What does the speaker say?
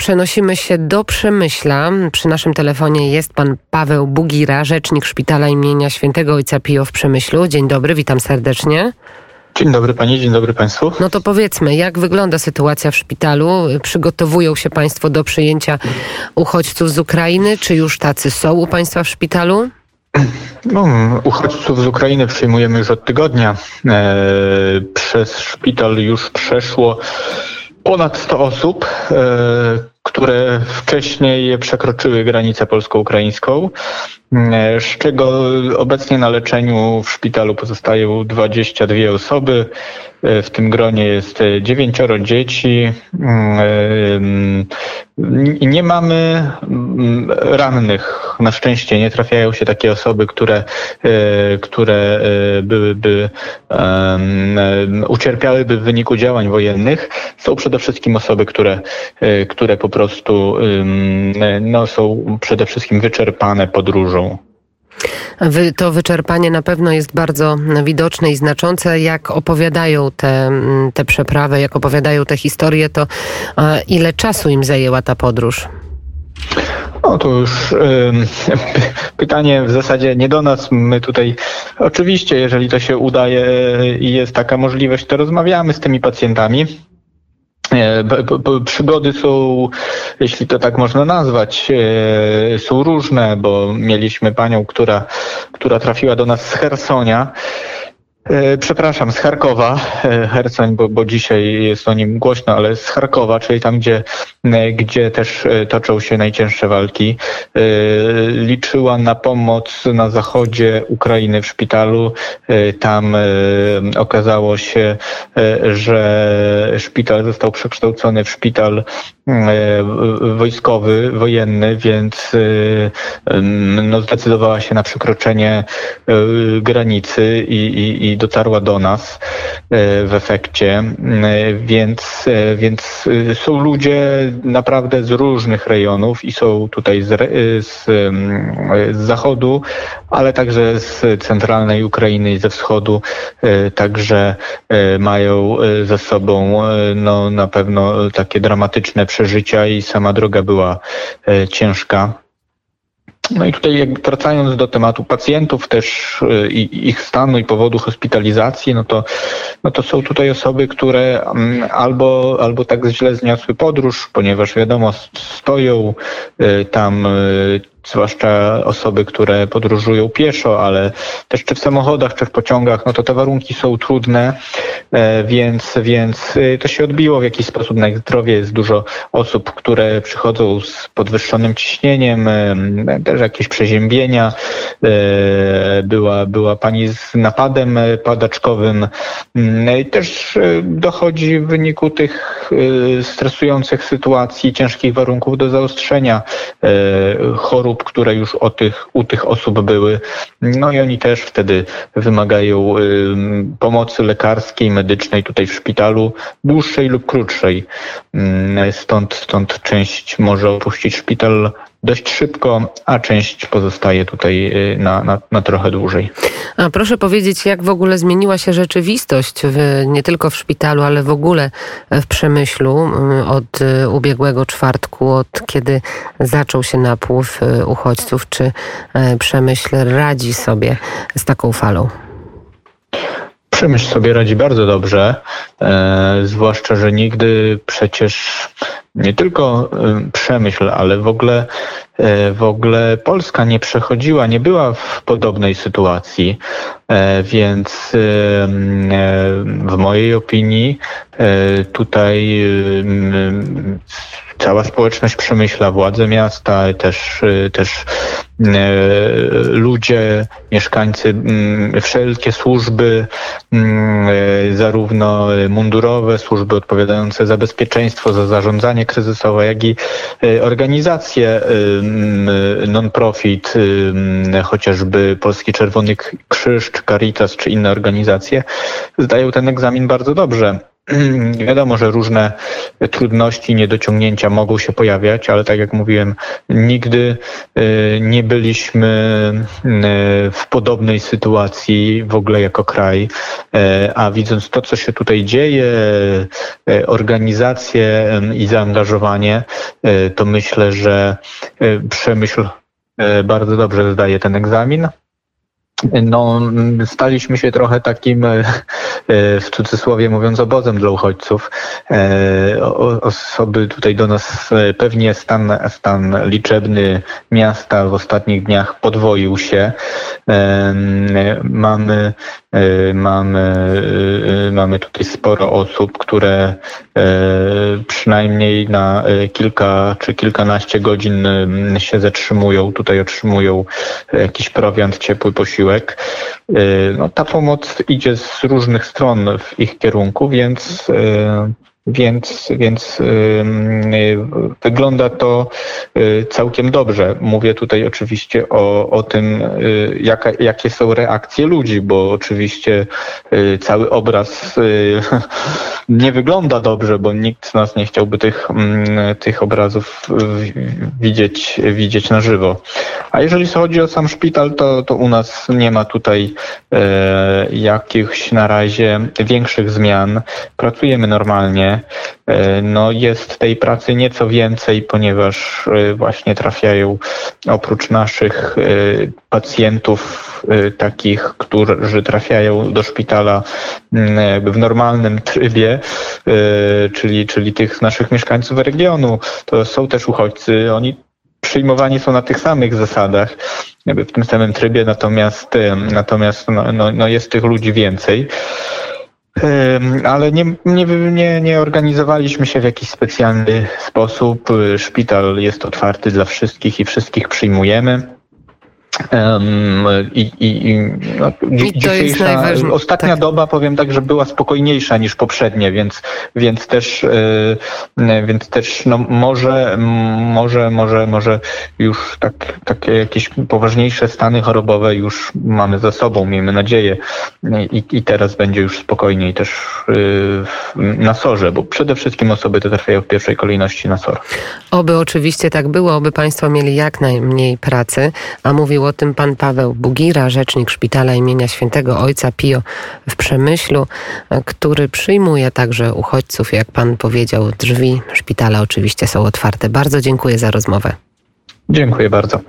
przenosimy się do Przemyśla. Przy naszym telefonie jest pan Paweł Bugira, rzecznik szpitala imienia świętego Ojca Pio w Przemyślu. Dzień dobry, witam serdecznie. Dzień dobry pani, dzień dobry państwu. No to powiedzmy, jak wygląda sytuacja w szpitalu? Przygotowują się państwo do przyjęcia uchodźców z Ukrainy? Czy już tacy są u państwa w szpitalu? No, uchodźców z Ukrainy przyjmujemy już od tygodnia. E, przez szpital już przeszło ponad 100 osób, e, które wcześniej przekroczyły granicę polsko-ukraińską, z czego obecnie na leczeniu w szpitalu pozostają 22 osoby. E, w tym gronie jest dziewięcioro dzieci. Nie mamy rannych. Na szczęście nie trafiają się takie osoby, które, które byłyby ucierpiałyby w wyniku działań wojennych. Są przede wszystkim osoby, które, które po prostu no, są przede wszystkim wyczerpane podróżą. To wyczerpanie na pewno jest bardzo widoczne i znaczące. Jak opowiadają te, te przeprawy, jak opowiadają te historie, to ile czasu im zajęła ta podróż? No to już y, pytanie w zasadzie nie do nas. My tutaj oczywiście, jeżeli to się udaje i jest taka możliwość, to rozmawiamy z tymi pacjentami. Przygody są, jeśli to tak można nazwać, e, są różne, bo mieliśmy panią, która, która trafiła do nas z Hersonia przepraszam, z Charkowa, e, Hercoń, bo, bo dzisiaj jest o nim głośno, ale z Charkowa, czyli tam, gdzie, e, gdzie też toczą się najcięższe walki. Liczyła na pomoc na zachodzie Ukrainy w szpitalu. Tam okazało się, że szpital został przekształcony w szpital wojskowy, wojenny, więc no, zdecydowała się na przekroczenie granicy i, i, i dotarła do nas e, w efekcie, e, więc, e, więc są ludzie naprawdę z różnych rejonów i są tutaj z, z, z zachodu, ale także z centralnej Ukrainy i ze wschodu, także mają ze sobą no, na pewno takie dramatyczne przeżycia i sama droga była ciężka. No i tutaj jakby wracając do tematu pacjentów też y, i ich stanu i powodu hospitalizacji, no to, no to są tutaj osoby, które mm, albo, albo tak źle zniosły podróż, ponieważ wiadomo, stoją y, tam zwłaszcza osoby, które podróżują pieszo, ale też czy w samochodach, czy w pociągach, no to te warunki są trudne, e, więc, więc y, to się odbiło w jakiś sposób na ich zdrowie. Jest dużo osób, które przychodzą z podwyższonym ciśnieniem, e, też jakieś przeziębienia. E, była, była pani z napadem padaczkowym. Mm, I też dochodzi w wyniku tych stresujących sytuacji, ciężkich warunków do zaostrzenia chorób które już o tych, u tych osób były. No i oni też wtedy wymagają pomocy lekarskiej, medycznej tutaj w szpitalu, dłuższej lub krótszej. Stąd, stąd część może opuścić szpital dość szybko, a część pozostaje tutaj y, na, na, na, trochę dłużej. A proszę powiedzieć, jak w ogóle zmieniła się rzeczywistość w, nie tylko w szpitalu, ale w ogóle w Przemyślu y, od y, ubiegłego czwartku, od kiedy zaczął się napływ uchodźców? Czy Przemyśl radzi sobie z taką falą? Przemyśl sobie radzi bardzo dobrze, e, zwłaszcza, że nigdy przecież nie tylko y, Przemyśl, ale w ogóle, y, w ogóle Polska nie przechodziła, nie była w podobnej sytuacji, e, więc y, w mojej opinii tutaj cała społeczność przemyśla, władze miasta, też, też E, ludzie, mieszkańcy, mm, wszelkie służby, mm, e, zarówno mundurowe, służby odpowiadające za bezpieczeństwo, za zarządzanie kryzysowe, jak i organizacje non-profit, chociażby Polski Czerwony Krzyż, czy Caritas, czy inne organizacje, zdają ten egzamin bardzo dobrze. wiadomo, że różne trudności, niedociągnięcia mogą się pojawiać, ale tak jak mówiłem, nigdy nie byliśmy w podobnej sytuacji w ogóle jako kraj, a widząc to, co się tutaj dzieje, organizację i zaangażowanie, to myślę, że przemyśl bardzo dobrze zdaje ten egzamin. No, staliśmy się trochę takim, e, w cudzysłowie mówiąc, obozem dla uchodźców. E, osoby tutaj do nas, e, pewnie stan, stan liczebny miasta w ostatnich dniach podwoił się. Mamy, mamy, mamy tutaj sporo osób, które przynajmniej na kilka czy kilkanaście godzin się zatrzymują, tutaj otrzymują jakiś prowiant, ciepły posiłek wysiłek. Y, no, ta pomoc idzie z różnych stron w ich kierunku, więc y, więc, więc wygląda to y, całkiem dobrze. Mówię tutaj oczywiście o, o tym, y, jaka, jakie są reakcje ludzi, bo oczywiście y, cały obraz nie wygląda dobrze, bo nikt z nas nie chciałby tych, mm, tych obrazów widzieć, widzieć na żywo. A jeżeli chodzi o sam szpital, to, to u nas nie ma tutaj e, jakichś na razie większych zmian. Pracujemy normalnie. E, no jest tej pracy nieco więcej, ponieważ e, właśnie trafiają oprócz naszych e, pacjentów, takich, którzy trafiają do szpitala w normalnym trybie, czyli, czyli tych naszych mieszkańców regionu, to są też uchodźcy. Oni przyjmowani są na tych samych zasadach, w tym samym trybie, natomiast, natomiast no, no, no jest tych ludzi więcej ale nie, nie, nie, nie organizowaliśmy się w jakiś specjalny sposób. Szpital jest otwarty dla wszystkich i wszystkich przyjmujemy. Um, i, i, no, I dzisiejsza, ostatnia tak. doba, powiem tak, że była spokojniejsza niż poprzednie, więc, więc też, yy, więc też no, może, może, może, może już tak, takie jakieś poważniejsze stany chorobowe już mamy za sobą, miejmy nadzieję. I, i teraz będzie już spokojniej też yy, na sorze, bo przede wszystkim osoby te trafiają w pierwszej kolejności na SOR. Oby oczywiście tak było, oby Państwo mieli jak najmniej pracy, a mówił o tym pan Paweł Bugira, rzecznik Szpitala imienia Świętego Ojca Pio w Przemyślu, który przyjmuje także uchodźców. Jak pan powiedział, drzwi szpitala oczywiście są otwarte. Bardzo dziękuję za rozmowę. Dziękuję bardzo.